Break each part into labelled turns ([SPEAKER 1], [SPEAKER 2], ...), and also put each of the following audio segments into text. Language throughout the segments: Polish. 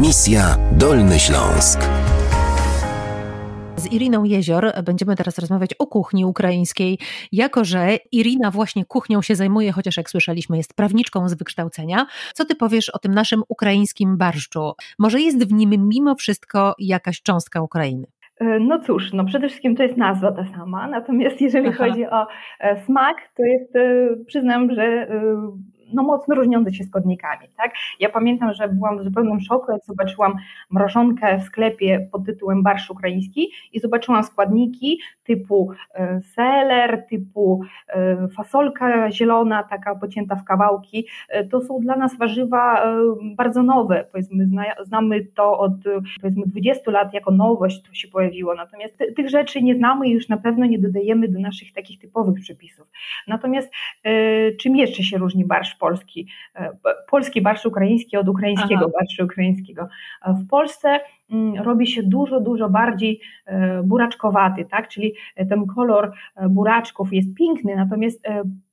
[SPEAKER 1] Misja Dolny Śląsk.
[SPEAKER 2] Z Iriną Jezior będziemy teraz rozmawiać o kuchni ukraińskiej, jako że Irina właśnie kuchnią się zajmuje, chociaż jak słyszeliśmy jest prawniczką z wykształcenia. Co ty powiesz o tym naszym ukraińskim barszczu? Może jest w nim mimo wszystko jakaś cząstka Ukrainy?
[SPEAKER 3] E, no cóż, no przede wszystkim to jest nazwa ta sama, natomiast jeżeli Aha. chodzi o e, smak, to jest, e, przyznam, że no, mocno różniące się składnikami. Tak? Ja pamiętam, że byłam w zupełnym szoku, jak zobaczyłam mrożonkę w sklepie pod tytułem barsz ukraiński i zobaczyłam składniki typu e, seler, typu e, fasolka zielona, taka pocięta w kawałki. E, to są dla nas warzywa bardzo nowe. Powiedzmy, znamy to od powiedzmy 20 lat jako nowość, to się pojawiło. Natomiast tych rzeczy nie znamy i już na pewno nie dodajemy do naszych takich typowych przepisów. Natomiast czym jeszcze się różni barsz polski, e, polski barszcz ukraiński od ukraińskiego Aha. barszu ukraińskiego. W Polsce mm, robi się dużo, dużo bardziej e, buraczkowaty, tak? czyli ten kolor e, buraczków jest piękny, natomiast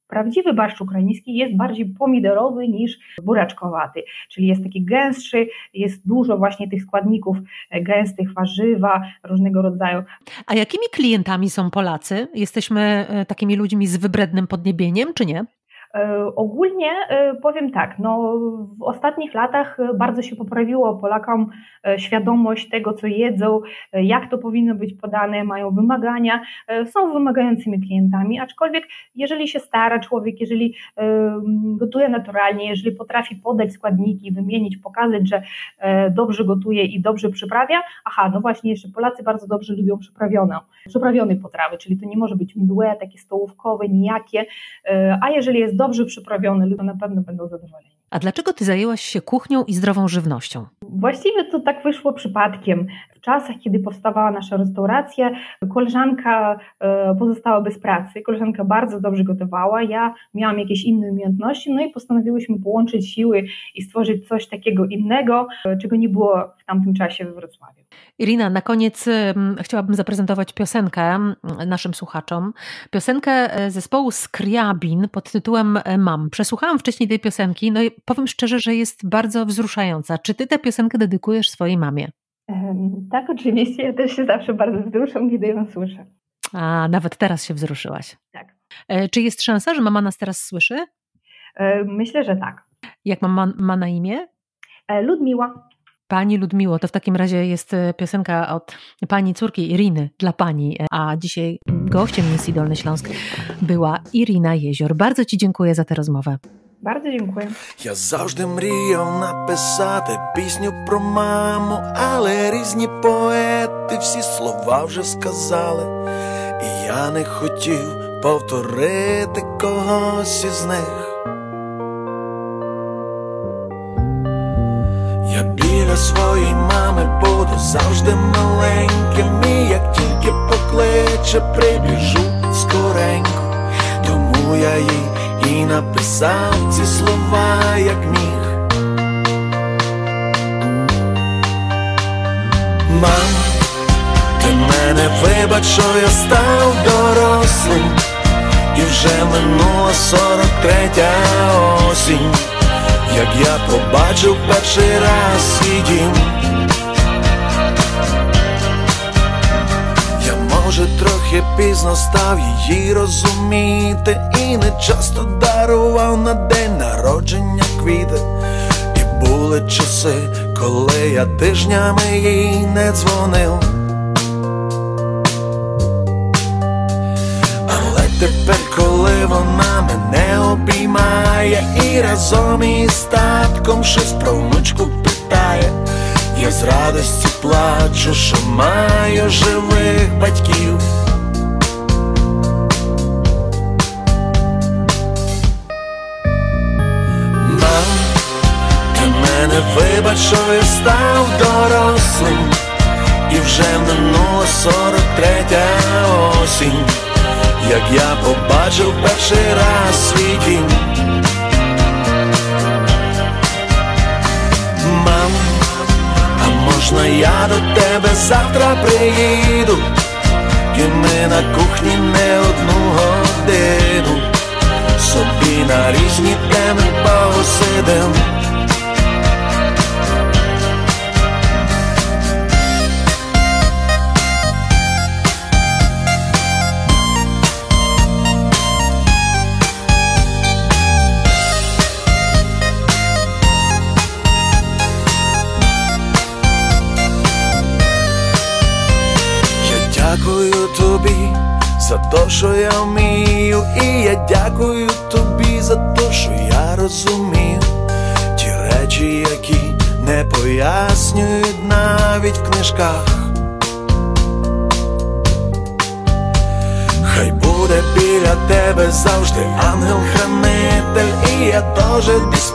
[SPEAKER 3] Prawdziwy barszcz ukraiński jest bardziej pomidorowy niż buraczkowaty, czyli jest taki gęstszy, jest dużo właśnie tych składników gęstych, warzywa różnego rodzaju.
[SPEAKER 2] A jakimi klientami są Polacy? Jesteśmy takimi ludźmi z wybrednym podniebieniem, czy nie?
[SPEAKER 3] E, ogólnie e, powiem tak, no w ostatnich latach bardzo się poprawiło. Polakom e, świadomość tego, co jedzą, jak to powinno być podane, mają wymagania, są wymagającymi klientami, aczkolwiek jeżeli się stara człowiek, jeżeli gotuje naturalnie, jeżeli potrafi podać składniki, wymienić, pokazać, że dobrze gotuje i dobrze przyprawia, aha, no właśnie jeszcze Polacy bardzo dobrze lubią przyprawioną, przyprawione potrawy, czyli to nie może być mdłe, takie stołówkowe, nijakie, a jeżeli jest dobrze przyprawiony, ludzie na pewno będą zadowoleni.
[SPEAKER 2] A dlaczego ty zajęłaś się kuchnią i zdrową żywnością?
[SPEAKER 3] Właściwie to tak wyszło przypadkiem. W czasach, kiedy powstawała nasza restauracja, koleżanka e, pozostała bez pracy. Koleżanka bardzo dobrze gotowała, ja miałam jakieś inne umiejętności, no i postanowiłyśmy połączyć siły i stworzyć coś takiego innego, e, czego nie było w tamtym czasie we Wrocławiu.
[SPEAKER 2] Irina, na koniec chciałabym zaprezentować piosenkę naszym słuchaczom. Piosenkę e, zespołu Skriabin pod tytułem Mam. Przesłuchałam wcześniej tej piosenki, no i powiem szczerze, że jest bardzo wzruszająca. Czy ty tę piosenkę dedykujesz swojej mamie?
[SPEAKER 3] Tak, oczywiście. Ja też się zawsze bardzo wzruszam, kiedy ją słyszę.
[SPEAKER 2] A, nawet teraz się wzruszyłaś.
[SPEAKER 3] Tak.
[SPEAKER 2] E, czy jest szansa, że mama nas teraz słyszy?
[SPEAKER 3] Myślę, że tak.
[SPEAKER 2] Jak mama ma na imię?
[SPEAKER 3] E, Ludmiła.
[SPEAKER 2] Pani Ludmiło, to w takim razie jest e, piosenka od pani córki Iriny dla pani, a dzisiaj gościem misji Dolny Śląsk była Irina Jezior. Bardzo Ci dziękuję za tę rozmowę.
[SPEAKER 3] Bardzo dziękuję.
[SPEAKER 4] Я завжди мріяв написати пісню про маму, але різні поети всі слова вже сказали, і я не хотів повторити когось із них. Я біля своєї мами буду завжди маленьким, і як тільки покличе, прибіжу написав ці слова, як міг. Мам, ти мене вибач, що я став дорослим, і вже минула сорок третя осінь, як я побачив перший раз свій дім. Може, трохи пізно став її розуміти, і не часто дарував на день народження квіти. І були часи, коли я тижнями їй не дзвонив. Але тепер, коли вона мене обіймає, і разом із татком щось про внучку питає. Я з радості плачу, що маю живих батьків. Вже минула сорок третя осінь, як я побачив перший раз свій дім. Можна я до тебе завтра приїду, і ми на кухні не одну годину, собі на різні теми посидим. То, що я вмію, і я дякую тобі за те, що я розумію ті речі, які не пояснюють навіть в книжках. Хай буде біля тебе завжди ангел-хранитель, і я теж десь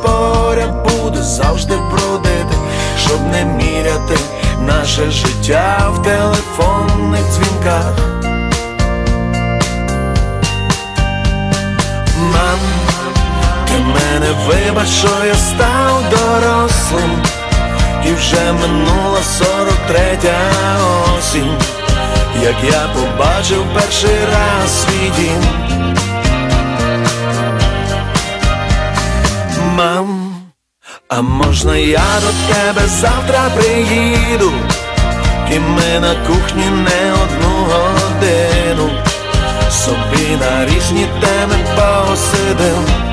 [SPEAKER 4] буду завжди бродити, щоб не міряти наше життя в телефонних дзвінках. Мене вибач, що я став дорослим, і вже минула сорок третя осінь, як я побачив перший раз свій дім. Мам, а можна я до тебе завтра приїду, і ми на кухні не одну годину. Собі на різні теми посидим